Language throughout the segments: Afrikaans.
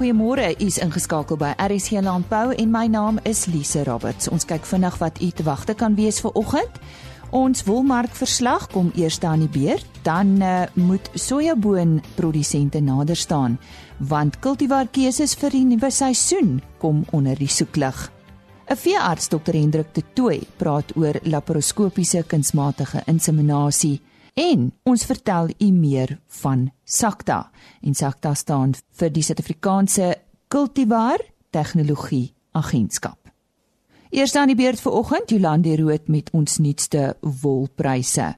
Goeiemôre, u is ingeskakel by RSC Landbou en my naam is Lise Roberts. Ons kyk vinnig wat u te wagte kan wees vir oggend. Ons wolmarkverslag kom eers aan die beurt, dan uh, moet sojaboonprodusente nader staan want kultivarkeuses vir die nuwe seisoen kom onder die soeklig. 'n Veearts Dr. Hendrik de Tooy praat oor laparoskopiese kunsmatige inseminasie En ons vertel u meer van Sakta. En Sakta staan vir die Suid-Afrikaanse Kultivar Tegnologie Agentskap. Eers dan die beurt vir oggend, Jolande Rood met ons nuutste wolpryse.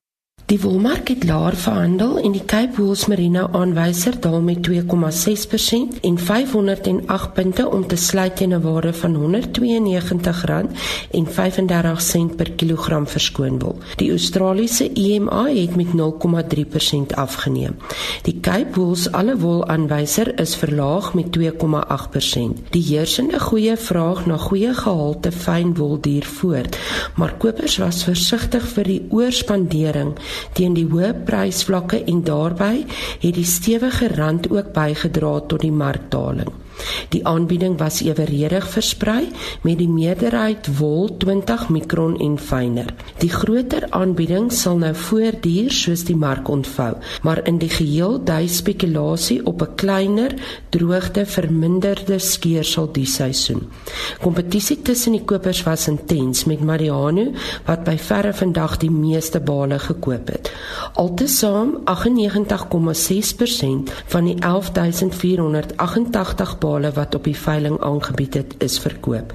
Die wolmark het laer verhandel en die Cape Wool's Merino aanwyser daal met 2,6% en 508 punte om te sluit teen 'n waarde van R192.35 per kilogram verskoonwol. Die Australiese EMA het met 0,3% afgeneem. Die Cape Wool's alle wol aanwyser is verlaag met 2,8%. Die heersende goeie vraag na goeie gehalte fyn wol duur voort, maar kopers was versigtig vir die oorspandering teen die hoë prysvlakke en daarbey het die stewige rand ook bygedra tot die markdaling. Die aanbieding was eweredig versprei met die meerderheid wol 20 mikron en fyner. Die groter aanbieding sal nou voortduur soos die mark ontvou, maar in die geheel dui spekulasie op 'n kleiner droogte verminderde skeursel die seisoen. Kompetisie tussen die kopers was intens met Mariano wat by verre vandag die meeste bale gekoop het. Altesaam 98,6% van die 11488 bale wat op die veiling aangebied het, is verkoop.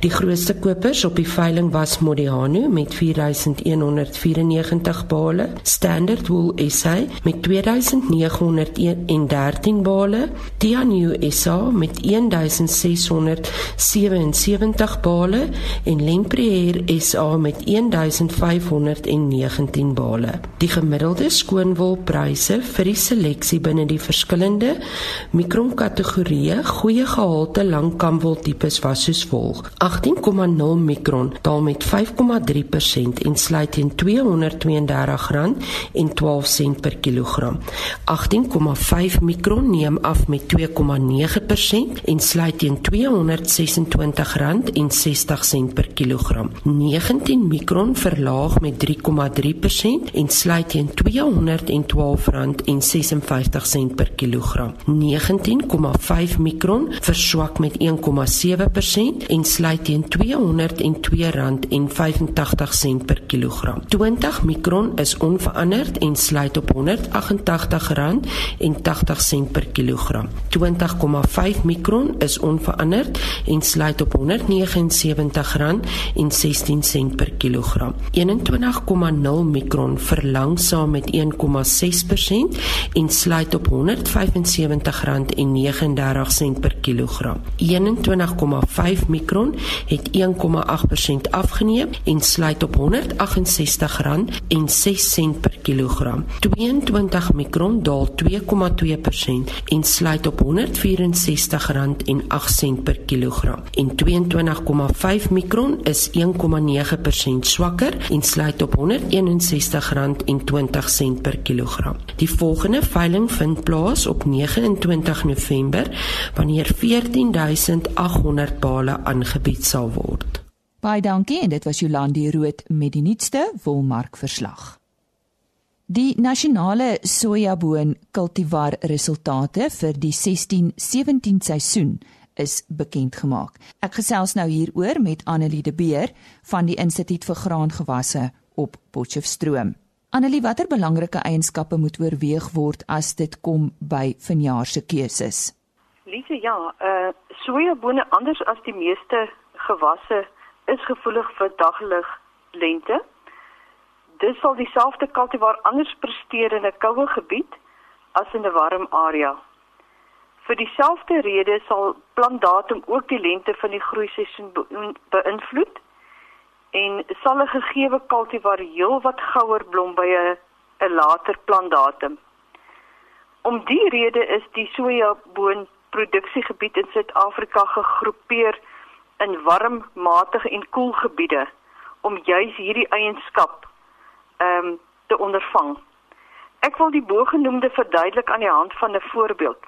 Die grootste kopers op die veiling was Modiano met 4194 bale, Standard Wool SA met 2913 bale, Tianyu SA met 1677 bale en Lempriere SA met 1519 bale. Die gemiddelde skoonwolpryse vir die seleksie binne die verskillende mikronkategorieë goeie gehalte langkamwol tipes was soos volg: 18,0 mikron daal met 5,3% en sluit teen R232,12 per kilogram. 18,5 mikron neem af met 2,9% en sluit teen R226,60 per kilogram. 19 mikron verlaag met 3,3% en sluit teen R212,56 per kilogram. 19,5 Omron verswak met 1,7% en sluit teen R202.85 per kilogram. 20 mikron is onveranderd en sluit op R188.80 per kilogram. 20,5 mikron is onveranderd en sluit op R179.16 per kilogram. 21,0 mikron verlangsaam met 1,6% en sluit op R175.39 per kilogram. 21,5 mikron het 1,8% afgeneem en sluit op R168,06 per kilogram. 22 mikron daal 2,2% en sluit op R164,08 per kilogram. En 22,5 mikron is 1,9% swakker en sluit op R161,20 per kilogram. Die volgende veiling vind plaas op 29 November wanneer wanneer 14800 bale aangebied sal word. Baie dankie en dit was Jolandi Rood met die nuutste wolmark verslag. Die nasionale sojaboon kultivar resultate vir die 16-17 seisoen is bekend gemaak. Ek gesels nou hieroor met Annelie de Beer van die Instituut vir Graangewasse op Potchefstroom. Annelie, watter belangrike eienskappe moet oorweeg word as dit kom by vanjaar se keuses? Lise, ja, uh sojabone anders as die meeste gewasse is gevoelig vir daglig lente. Dit sal dieselfde kultivar anders presteer in 'n koue gebied as in 'n warm area. Vir dieselfde rede sal plantdatum ook die lente van die groeiseisoen beïnvloed en sal 'n gegeewe kultivar heelwat gouer blom by 'n 'n later plantdatum. Om die rede is die sojaboon produksiegebied in Suid-Afrika gegroepeer in warm, matige en koel gebiede om juis hierdie eienskap ehm um, te ondervang. Ek wil die bogenoemde verduidelik aan die hand van 'n voorbeeld.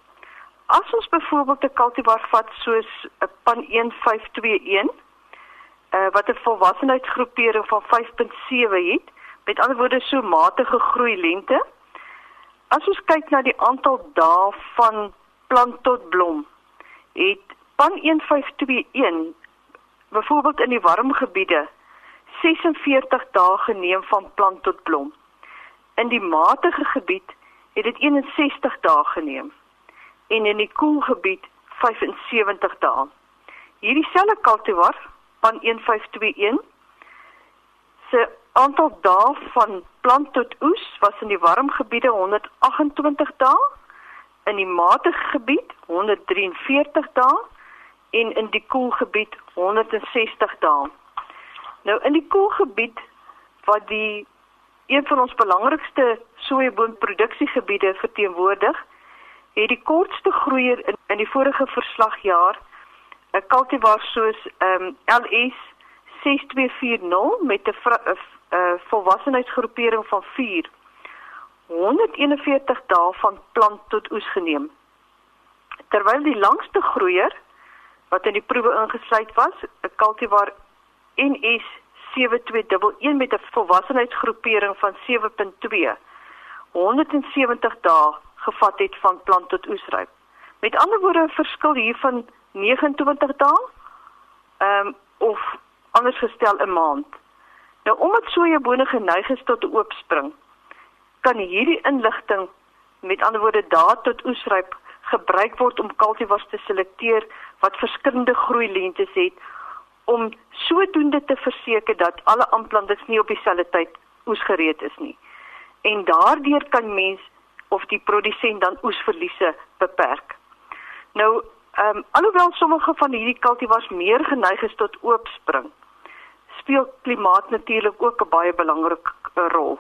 as ons byvoorbeeld 'n kultivar vat soos 'n Pan 1521 uh, wat 'n volwassenheidsgroepering van 5.7 het, met ander woorde so matige groei lengte. As ons kyk na die aantal dae van plant tot blom, het Pan 1521 byvoorbeeld in die warm gebiede 46 dae geneem van plant tot blom. In die matige gebied het dit 61 dae geneem en in die koel gebied 75 dae. Hierdie selfe kultivar van 1521 se aantal dae van plant tot oes was in die warm gebiede 128 dae, in die matige gebied 143 dae en in die koel gebied 160 dae. Nou in die koelgebied wat die een van ons belangrikste sojaboonproduksiegebiede verteenwoordig, het die kortste groeier in, in die vorige verslagjaar 'n cultivar soos ehm um, LS 6240 met 'n uh, volwassenheidsgroepering van 4 141 dae van plant tot oes geneem. Terwyl die langste groeier wat in die proewe ingesluit was, 'n cultivar NS 7211 met 'n volwassenheidsgroepering van 7.2 170 dae gevat het van plant tot oesryp. Met ander woorde 'n verskil hier van 29 dae ehm um, of anders gestel 'n maand. Nou omdat sojabone geneig is tot 'n oopspring, kan hierdie inligting met ander woorde dae tot oesryp gebruik word om kultivars te selekteer wat verskillende groei lengtes het om sodoende te verseker dat alle aanplantings nie op dieselfde tyd oesgereed is nie. En daardeur kan mens of die produsent dan oesverliese beperk. Nou, ehm um, alhoewel sommige van hierdie kultivars meer geneig is tot oopspring, speel klimaat natuurlik ook 'n baie belangrike rol.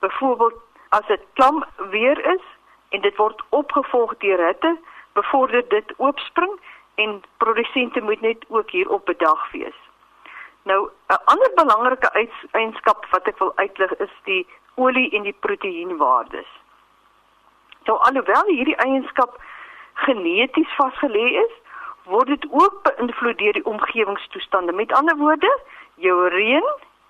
Byvoorbeeld as dit klam weer is en dit word opgevolg deur hitte, bevorder dit oopspring en produsente moet net ook hierop bedag wees. Nou 'n ander belangrike eienskap wat ek wil uitlig is die olie en die proteïenwaardes. Nou alhoewel hierdie eienskap geneties vasgelê is, word dit ook beïnvloed deur die omgewingstoestande. Met ander woorde, jou reën,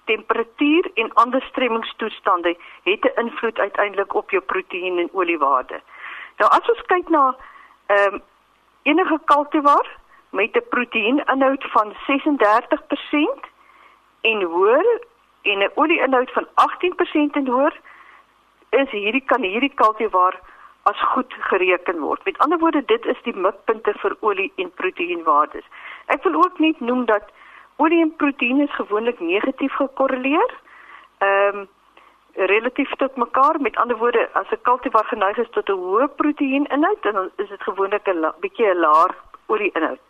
temperatuur en ander stremmingstoestande het 'n invloed uiteindelik op jou proteïen en oliewaarde. Nou as ons kyk na ehm um, enige kultivar met 'n proteïeninhoud van 36% en hoër en 'n olieinhoud van 18% en hoër is hierdie kan hierdie kultivar as goed gereken word. Met ander woorde, dit is die mikpunte vir olie en proteïenwaardes. Ek wil ook net noem dat olie en proteïen is gewoonlik negatief gekorreleer. Ehm um, relatief tot mekaar. Met ander woorde, as 'n kultivar geneig is tot 'n hoë proteïeninhoud, dan is dit gewoonlik 'n bietjie 'n laer olieinhoud.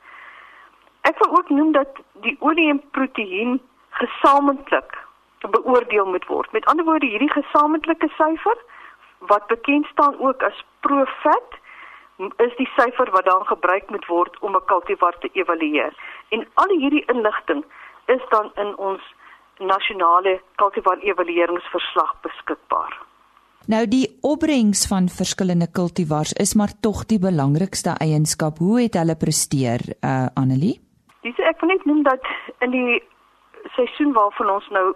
Ek wil ook noem dat die olie en proteïen gesamentlik beoordeel moet word. Met ander woorde, hierdie gesamentlike syfer wat bekend staan ook as Profit is die syfer wat dan gebruik moet word om 'n kultivar te evalueer. En al hierdie inligting is dan in ons nasionale kultivar evalueringsverslag beskikbaar. Nou die opbrengs van verskillende kultivars is maar tog die belangrikste eienskap. Hoe het hulle presteer, uh Annelie? Dis ek wil net noem dat in die seisoen waarvan ons nou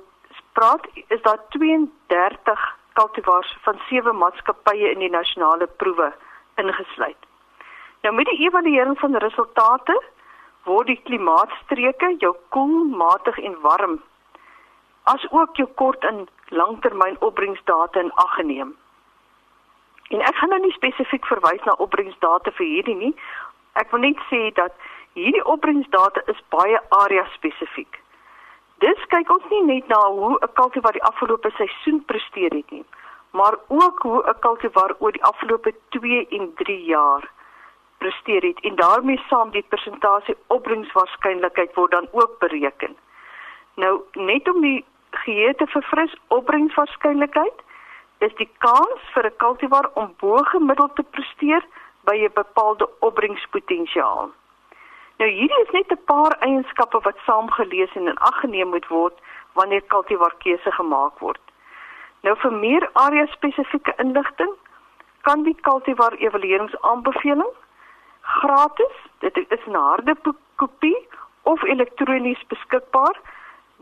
praat, is daar 32 kultivars van sewe maatskappye in die nasionale proewe ingesluit. Nou met die evaluering van resultate word die klimaatstreke, jou koel, matig en warm as ook jou kort en langtermyn opbrengsdata in ag geneem. En ek gaan nou nie spesifiek verwys na opbrengsdata vir hierdie nie. Ek wil net sê dat hierdie opbrengsdata is baie area spesifiek. Dis kyk ons nie net na hoe 'n kultivar die afgelope seisoen presteer het nie, maar ook hoe 'n kultivar oor die afgelope 2 en 3 jaar presteer het en daarmee saam die persentasie opbrengswaarskynlikheid word dan ook bereken. Nou net om die geheue te verfris opbrengswaarskynlikheid is die kans vir 'n kultivar om bo gemiddeld te presteer by 'n bepaalde opbrengspotensiaal. Nou hierdie is net 'n paar eienskappe wat saamgelees en in ag geneem moet word wanneer kultivar keuse gemaak word. Nou vir meer area spesifieke inligting kan die kultivar evalueringsaanbeveling gratis. Dit is 'n harde kopie of elektronies beskikbaar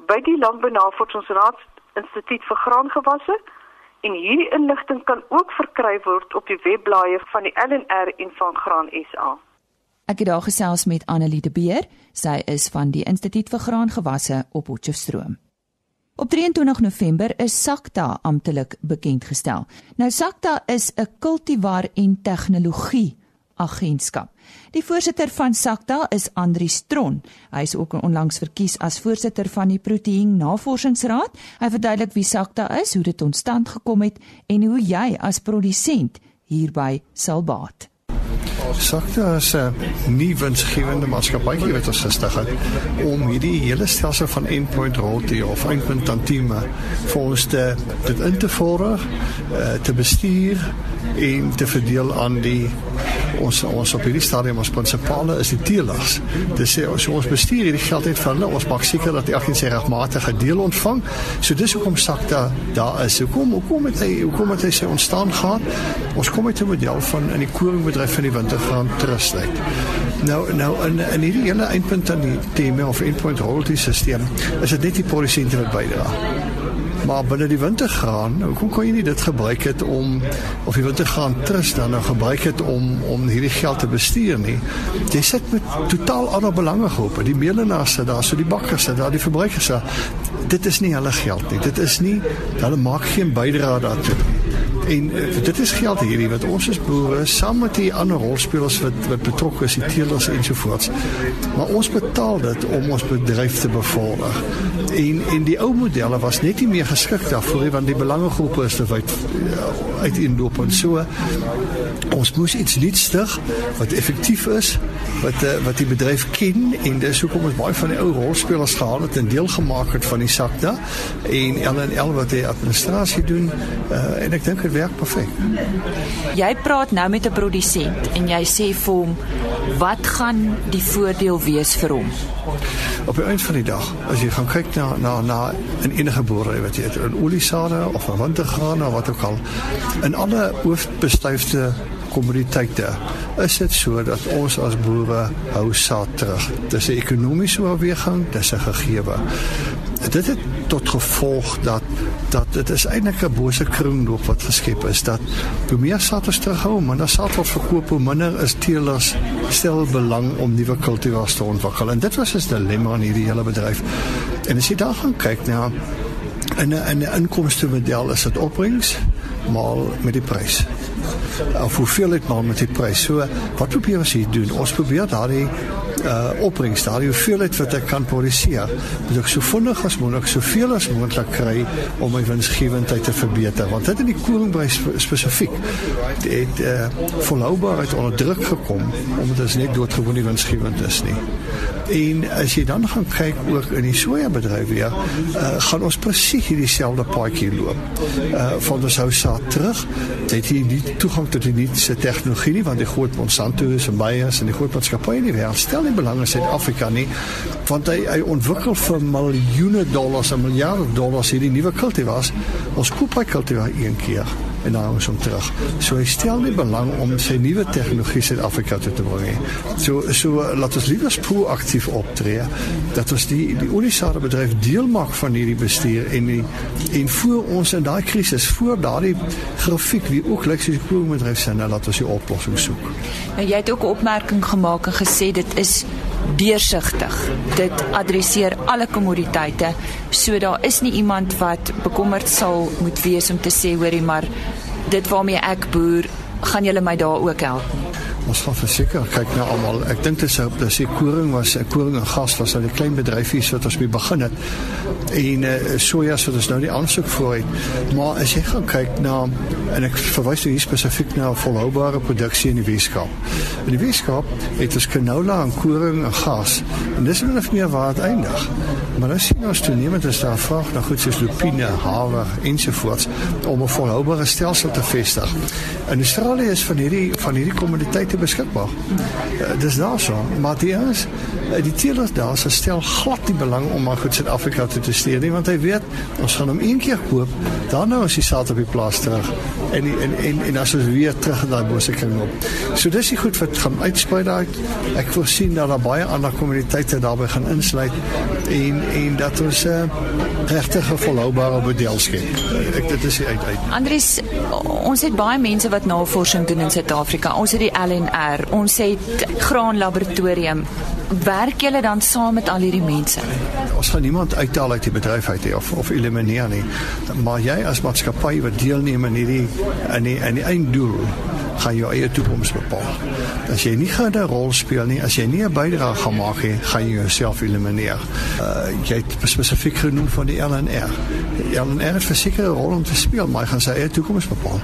by die Landbounavorsingsraad Instituut vir Graangewasse en hierdie inligting kan ook verkry word op die webblaaie van die LNR en van Graan SA. Ek het daar gesels met Annelie de Beer. Sy is van die Instituut vir Graangewasse op Potchefstroom. Op 23 November is SAKTA amptelik bekend gestel. Nou SAKTA is 'n kultivar en tegnologie agentskap. Die voorsitter van SAKTA is Andri Stron. Hy is ook onlangs verkies as voorsitter van die Proteïen Navorsingsraad. Hy verduidelik wie SAKTA is, hoe dit tot stand gekom het en hoe jy as produsent hierby sal baat. SAKTA is 'n nuwe winsgewende maatskappy wat ons gestig het om hierdie hele stelsel van endpoint royalty of endpoint tantieme vir ons te dit in te voer, uh, te bestuur en te verdeel aan die ons ons op hierdie stadium ons prinsipale is die teelers. Dis sê ons ons bestuur hierdie geld uit van hulle. Ons maak seker dat elkeen sy regmatige deel ontvang. So dis hoekom SAKTA daar is. Hoekom hoekom het hy hoekom het hy sy ontstaan gehad? Ons kom uit 'n model van in die koringbedryf van die Wintergraan Trust uit. Nou nou in in hierdie hele eindpunt aan die tema of endpoint royalty stelsel is dit net die produsente wat bydra. Maar binne die wintergraan, nou kom kon jy nie dit gebruik het om of die wintergraan trust dan nou gebruik het om om hierdie geld te bestuur nie. Jy sit met totaal ander belangegroepe, die meelenaars sit daar, so die bakkers sit daar, die verbruikers. Dit is nie hulle geld nie. Dit is nie hulle maak geen bydrae daartoe nie. En uh, dit is geld hierdie wat ons as boere saam met die ander rolspelers wat wat betrokke is, die teelers ensovoorts. Maar ons betaal dit om ons bedryf te bevorder. En en die ou modelle was net nie meer geskik daarvoor nie want die belangegroepe is te wyd uh, uiteenloop en so. Ons moes iets nuuts stig wat effektief is, wat uh, wat die bedryf ken en dis hoekom ons baie van die ou rolspelers gehaal het en deel gemaak het van die SACTA en LNL wat die administrasie doen uh, en ek dink dit werk perfek. Jy praat nou met 'n produsent en jy sê vir hom wat gaan die voordeel wees vir hom? Op die einde van die dag, as jy gaan kyk na na na in enige boerdery wat jy het, in oliesade of 'n wintergraan of wat ook al, in alle hoofbestuifde kommoditeite is dit so dat ons as boere hou saad terug. Dis 'n ekonomiese oorweging, dis 'n gegewe. Dit het tot gevolg dat dat dit is eintlik 'n bose kringloop wat geskep is dat hoe meer ons terughou, minder saad word verkoop, hoe minder is teelers stel belang om nuwe kultivars te ontwikkel. En dit was 'n dilemma in hierdie hele bedryf. En as jy daar gaan kyk na in 'n in 'n inkomste model is dit opbrengs maal met die prys. Of hoeveel dit maal met die prys. So wat probeer ons hier doen? Ons probeer daardie uh opbrengs daar die hoeveelheid wat ek kan produseer moet ek so vinnig as moontlik soveel as moontlik kry om my winsgewendheid te verbeter want dit in die koringprys spesifiek het uh volhoubaarheid onder druk gekom omdat dit net doodgewoon nie winsgewend is nie en as jy dan gaan kyk ook in die sojabedryf weer uh gaan ons presies hierdie selfde paadjie loop. Uh van ons hou saad terug het jy nie toegang tot die nuutste tegnologie nie want die groot Monsanto is en Bayer en die groot maatskappye nie weer stel nie belang in Suid-Afrika nie want hy hy ontwikkel vir miljoene dollars en miljarde dollars hierdie nuwe kultivars ons koop hy kultivar een keer en dan ons om terug. So hy stel nie belang om sy nuwe tegnologie Suid-Afrika toe te bring. So so laat ons liewer proaktief optree dat ons die die oliesade bedryf deel maak van hierdie bestuur en die, en voor ons in daai krisis voor daardie grafiek wie ook soos die koolbedryf sê nou laat ons die oplossing soek. Nou jy het ook 'n opmerking gemaak en gesê dit is deursigtig. Dit adresseer alle kommoditeite. So daar is nie iemand wat bekommerd sal moet wees om te sê hoorie maar dit waarmee ek boer, gaan julle my daar ook help nie. Ons gaan verseker kyk na almal. Ek dink dit sou dis die koring was 'n koring en gas was al die klein bedryfies wat ons mee begin het. En uh, soja so dis nou die vir het. Maar as jy gaan kyk na en ek verwys hier spesifiek na volhoubare produksie in die Weskaap. In die Weskaap het ons canola en koring en gas. En dis min of meer waar dit eindig. Maar as jy nou toenemend is daar vraag na goed soos lupine, haver ensovoorts om 'n volhoubare stelsel te vestig. In Australië is van hierdie van hierdie kommoditeite jy beskikbaar. Uh, dis daar so. Maar die is uh, die teelers daar se stel glad die belang om maar goed Suid-Afrika te testeer nie want hy weet ons gaan hom een keer koop, dan nou is die saad op die plaas terug en die, en en en as ons weer terug in daai bose kring op. So dis die goed wat gaan uitsprei daai. Ek voorsien dat daar baie ander kommuniteite daarbey gaan insluit en en dat ons 'n uh, regtig volhoubare model skep. Ek dit is die uit uit. Andries, ons het baie mense wat navorsing doen in Suid-Afrika. Ons het die LNR, ons het Graan Laboratorium. Werk julle dan saam met al hierdie mense? Ons gaan niemand uithaal uit die bedryf uit of of elimineer nie. Maar jy as maatskappy wat deelneem in hierdie in die in die einddoel gaan jou eie toekoms bepaal. As jy nie gaan 'n rol speel nie, as jy nie 'n bydrae gaan maak nie, gaan jy jouself elimineer. Uh jy het spesifiek genoem van die LNR. Die LNR het 'n rol om te speel, maar hy gaan sy eie toekoms bepaal.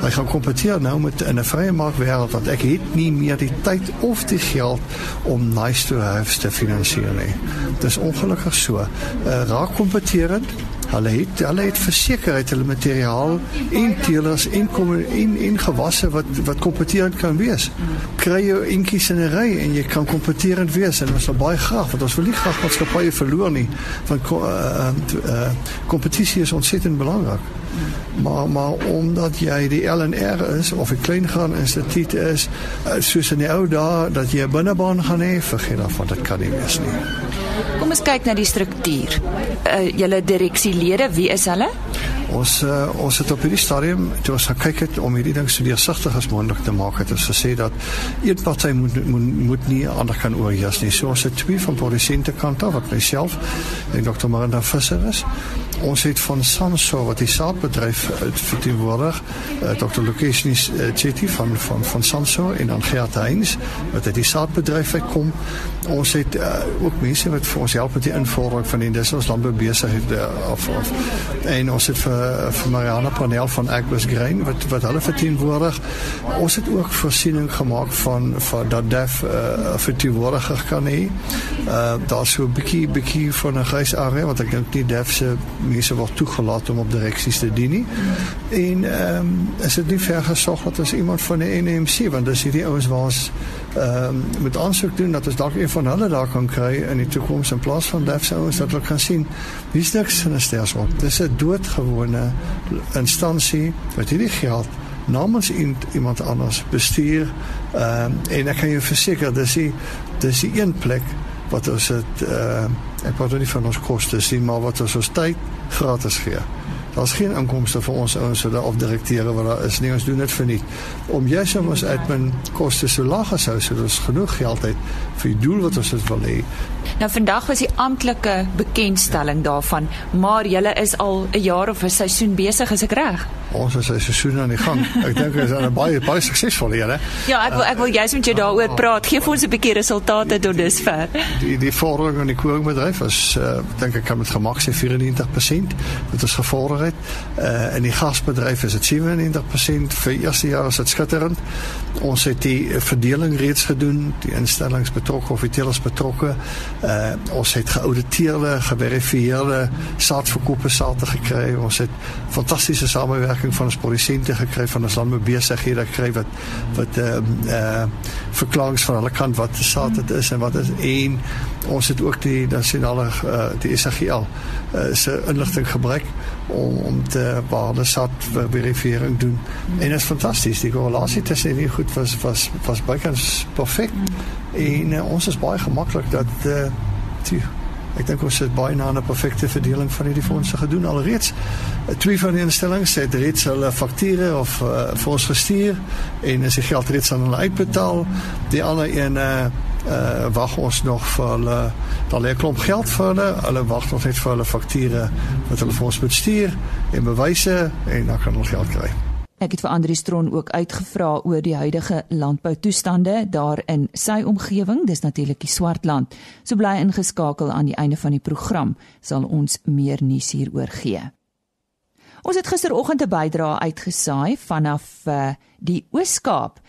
Hy gaan kompeteer nou met 'n vrye mark wêreld want ek het nie meer die tyd of die geld om nice to have te finansier nie. Dit is ongelukkig so. Uh raak kompeterend Hulle het hulle het versekerheid hulle materiaal en teelers en kom in in gewasse wat wat kompeterend kan wees. Kry jou eentjies in 'n ry en jy kan kompeterend wees en ons wil baie graag want ons wil nie graag maatskappye verloor nie want kompetisie uh, uh, is ontsettend belangrik. Maar maar omdat jy die LNR is of 'n klein gaan instituut is uh, soos in die ou dae dat jy 'n binnebaan gaan hê, vergeet daarvan dit kan nie wees nie. Kom ons kyk na die struktuur. Uh, julle direksielede, wie is hulle? Ons uh, ons het op hierdie stadium toe ons gekyk het om hierdie ding so deursigtig as moontlik te maak het ons gesê dat een party moet moet moet nie ander kan oorheers nie. So ons het twee van produsente kant af wat myself en Dr. Maranda Visser is. Ons het van Samso wat die saadbedryf verteenwoordig, uh, Dr. Lucas uh, Chetty van van van Samso en dan Gert Heinz wat uit die saadbedryf uitkom. Ons het uh, ook mense wat vir ons help met die invulling van die dis ons landbou besighede of of en ons het vir vir Mariana Panel van Agnes Grain wat wat hulle verteenwoordig. Ons het ook voorsiening gemaak van van dat def uh, verteenwoordiger kan hê. Uh daar's so 'n bietjie bietjie van 'n grys area wat ek dink nie def se mense word toegelaat om op direksies te dien nie. En ehm um, is dit nie ver gesog dat as iemand van die NMC want dis hierdie ouens waar ons ehm um, met aansoek doen dat ons dalk een van hulle daar kan kry in die toekoms in plaas van def se ouens dat hulle kan sien wie's niks in 'n stelsel. Dis 'n doodgewone instansie wat hierdie geld namens iemand anders bestuur ehm um, en ek kan jou verseker dis die dis die een plek wat ons het ehm uh, ek praat nie van ons kostes nie maar wat ons ons tyd gratis gee. Daar's geen inkomste vir ons ouens so daar of direkteure wat daar is nie. Ons doen dit vir nie. Om jy sê ons admin koste so laag as hou sodat ons genoeg geld het vir die doel wat ons wil hê. Nou vandag was die amptelike bekendstelling daarvan, maar julle is al 'n jaar of 'n seisoen besig, is ek reg? Ons is 'n seisoen aan die gang. Ek dink ons is baie baie suksesvol hier, hè. Ja, ek wil ek wil juist met jou daaroor praat. Geef ons 'n bietjie resultate tot dusver. Die die vordering in die koringbedryf is uh, dink ek kan met gemak sê 94%. Dit is gevorder het. Uh in die gasbedryf is dit 97%. Vir eerste jaar is dit skitterend. Ons het die verdeling reeds gedoen, die instellings betrokke of die teelers betrokke. Uh ons het geauditeerde, geverifieerde saadverkope sate gekry. Ons het fantastiese samewerking van ons produsente gekry van ons landboubesighede gekry wat wat ehm uh, uh verklaringe van hulle kant wat saad dit is en wat is en ons het ook die nasionale uh, die SAGL uh, se inligting gebruik om om te waarde saad verifiering doen. En dit is fantasties. Die korrelasie tussen hierdie goed was was was bykans perfek. En uh, ons is baie gemaklik dat uh, die Ek dink ons het baie na 'n perfekte verdeling van hierdie fondse gedoen alreeds. Twee van die instellings het reeds hulle fakture of uh, vir ons gestuur en is die geld reeds aan hulle uitbetaal. Die ander een uh, uh wag ons nog vir hulle 'n klomp geld vir hulle. Hulle wag nog net vir hulle fakture wat hulle vir ons moet stuur en bewyse en dan kan hulle geld kry. Ek het vir Andri Stron ook uitgevra oor die huidige landboutoestande daar in sy omgewing, dis natuurlik die Swartland. So bly ingeskakel aan die einde van die program sal ons meer nuus hieroor gee. Ons het gisteroggend 'n bydrae uitgesaai vanaf uh, die Oos-Kaap.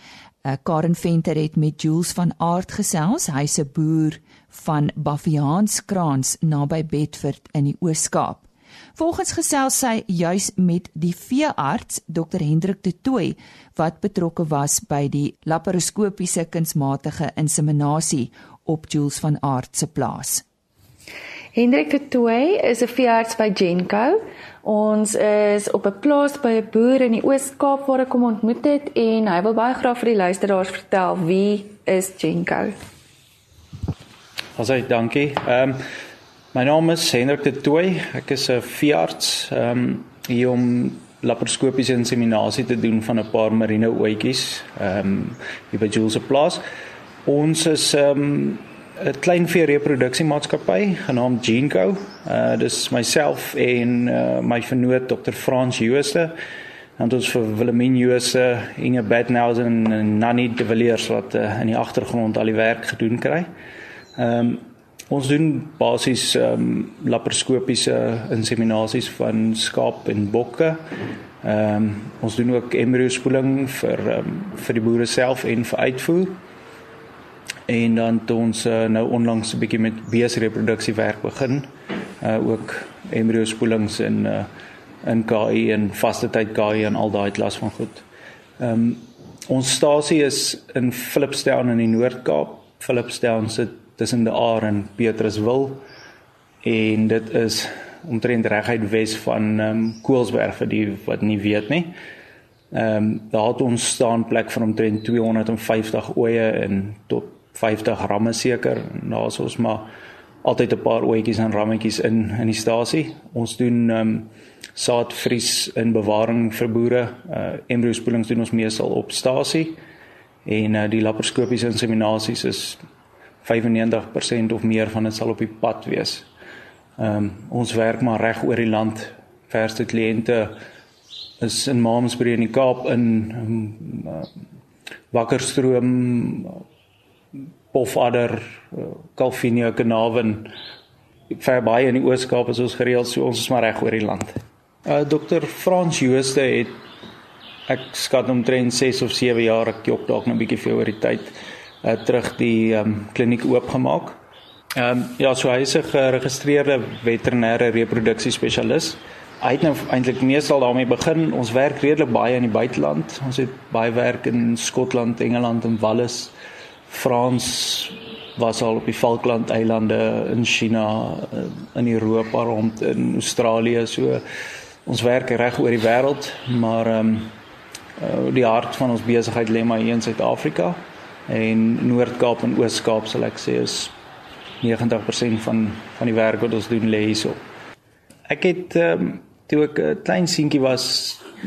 Uh, Karen Venter het met Jules van Aard gesels. Hy's 'n boer van Baffiaanskraans naby Bedford in die Oos-Kaap. Volgens gesels sy juis met die veearts Dr Hendrik de Tooy wat betrokke was by die laparoskopiese kunsmatige inseminasie op Jules van Aart se plaas. Hendrik de Tooy is 'n veearts by Genco. Ons is op 'n plaas by 'n boer in die Oos-Kaap waar ek hom ontmoet het en hy wil baie graag vir die luisteraars vertel wie is Genco. Asai, dankie. Ehm um, my naam is Hendrik de Tooy. Ek is 'n veearts ehm um, hier om laparoskopiese inseminasie te doen van 'n paar marine oetjies ehm um, hier by Jules se plaas. Ons is ehm um, 'n klein vee reproduksiemaatskappy genaamd Genco. Uh dis myself en uh, my vernoot Dr. Frans Jooste. Dan ons vir Willemien Jooste, Inge Bednausen en Nanny de Villiers wat uh, in die agtergrond al die werk gedoen kry. Ehm um, ons doen basies ehm um, laparoskopiese inseminasies van skaap en bokke. Ehm um, ons doen ook embryo spoeling vir um, vir die boere self en vir uitvoer en dan het ons uh, nou onlangs 'n bietjie met beesreproduksie werk begin. Uh ook embryo spoelings in uh in KI en vaste tyd KI en al daai klas van goed. Ehm um, ons stasie is in Philipstown in die Noord-Kaap. Philipstown sit tussen die Aar en Petruswil en dit is omtrent reguit wes van ehm um, Koelsberg vir die wat nie weet nie. Ehm um, daar het ons staan plek van omtrent 250 oeye en tot 50 ramme seker. Daar's ons maar altyd 'n paar oetjies en rammetjies in in die stasie. Ons doen ehm um, saadvries in bewaring vir boere. Uh embryo spoelings doen ons meestal op stasie. En uh die laparoskopiese inseminasies is 95% of meer van dit sal op die pad wees. Ehm um, ons werk maar reg oor die land. Verste kliënte is in Maamsbury in die Kaap in um, uh, Wakkerstroom pofadder Calvinia eh, Kanaven ver baie in die Oos-Kaap is ons gereeld so ons is maar reg oor die land. Uh Dr Frans Jooste het ek skat omtrent 6 of 7 jaar ek jok dalk 'n bietjie vir oor die tyd uh terug die um kliniek oopgemaak. Ehm um, ja, so hy is 'n geregistreerde veterinêre reproduksie spesialis. Hy het nou eintlik meestal daarmee begin. Ons werk redelik baie in die buiteland. Ons het baie werk in Skotland, Engeland en Wallis. Frans was al op die Falkland eilande in China eh, in Europa rond in Australië so ons werk reg oor die wêreld maar ehm um, die hart van ons besigheid lê maar hier in Suid-Afrika en Noord-Kaap en Oos-Kaap sal ek sê is 90% van van die werk wat ons doen lê hierso. Ek het ehm um, toe ek 'n klein seentjie was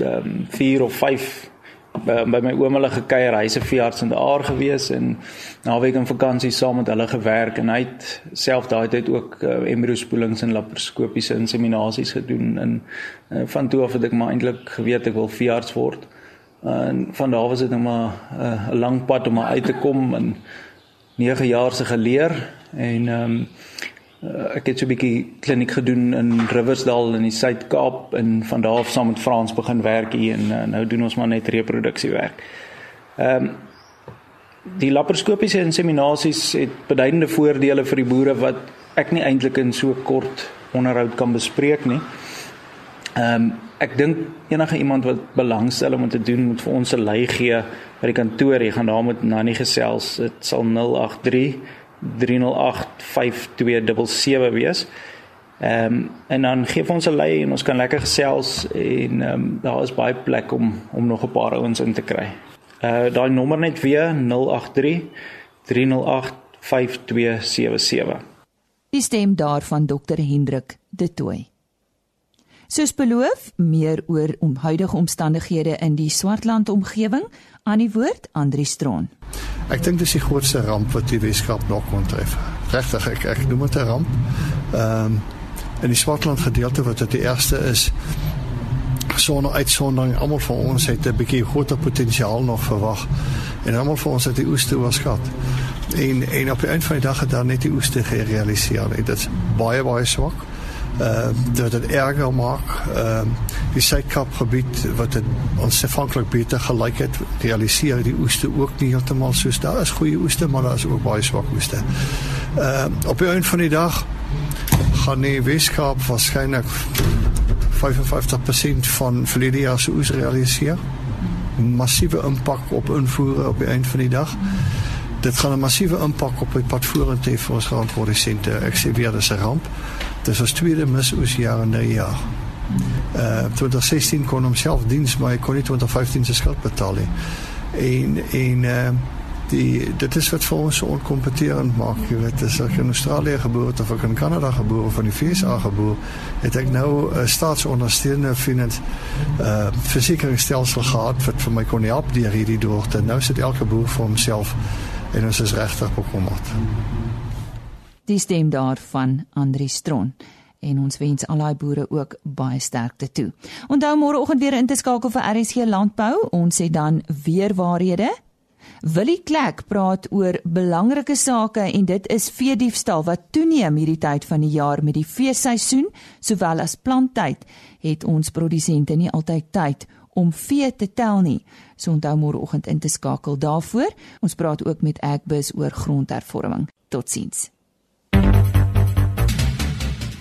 ehm um, 4 of 5 by, by my oom hulle gekuier, hy's 'n veearts in die aar gewees en naweek in vakansie saam met hulle gewerk en hy het self daai tyd ook uh, embryo spoelings en laparoskopiese inseminasies gedoen en uh, van toe af het ek maar eintlik geweet ek wil veearts word. En van daar was dit nou maar eh, 'n uh, lang pad om uit te kom en 9 jaar se geleer en ehm um, Uh, ek het so 'n bietjie kliniek gedoen in Riversdal in die Suid-Kaap en van daar af saam met Frans begin werk hier en uh, nou doen ons maar net reproduksiewerk. Ehm um, die laparoskopiese inseminasies het beduidende voordele vir die boere wat ek nie eintlik in so kort onderhoud kan bespreek nie. Ehm um, ek dink enige iemand wat belangstel om te doen moet vir ons 'n lei gee by die kantoor. Jy gaan daar met Nanny gesels. Dit sal 083 3085277 wees. Ehm um, en dan gee ons 'n lei en ons kan lekker gesels en ehm um, daar is baie plek om om nog 'n paar ouens in te kry. Uh daai nommer net weer 083 308 5277. Die stem daarvan Dr Hendrik De Tooy. Soos beloof, meer oor om huidige omstandighede in die Swartland omgewing aan die woord Andri Stroon. Ek dink dis die grootste ramp wat die Weskaap nog kon tref. Regtig, ek ek noem dit 'n ramp. Ehm um, in die Swartland gedeelte wat dit die eerste is sonder uitsondering almal van ons het 'n bietjie groter potensiaal nog verwag en almal van ons het die oeste oorskat. En en op 'n einde van die dag het daar net die oeste gerealiseer. Dit is baie baie swak dat het erger maak. Uh, die Suidkap gebied wat dit ons afhanklik beter gelyk het, realiseer die oeste ook nie heeltemal soos daar is goeie oeste, maar daar is ook baie swak oeste. Uh, op 'n van die dag gaan die Weskaap waarskynlik 55% van verlede jaar se oes realiseer. Massiewe impak op invoere op die eind van die dag. Dit gaan 'n massiewe impak op die padvoerend hê vir ons grondprodusente. Ek sê weer dis 'n ramp. Dis ons tweede misoes jaar in 'n jaar. Uh 2016 kon homself diens maar hy kon nie 2015 se skuld betaal nie. En en uh die dit is wat vir ons so onkompeterend maak jy weet as ek in Australië gebore het of ek in Kanada gebore in die VS gebore het ek nou 'n uh, staatsondersteunende finans uh versekeringsstelsel gehad wat vir my kon help deur hierdie droogte nou sit elke boer vir homself en ons is regtig bekommerd die stem daarvan Andri Stron en ons wens al daai boere ook baie sterkte toe. Onthou môreoggend weer in te skakel vir RSG Landbou. Ons het dan weer waarhede Willie Klek praat oor belangrike sake en dit is veediefstal wat toeneem hierdie tyd van die jaar met die feesseisoen sowel as planttyd het ons produsente nie altyd tyd om vee te tel nie. So onthou môreoggend in te skakel daarvoor. Ons praat ook met Agbus oor grondhervorming. Totsiens.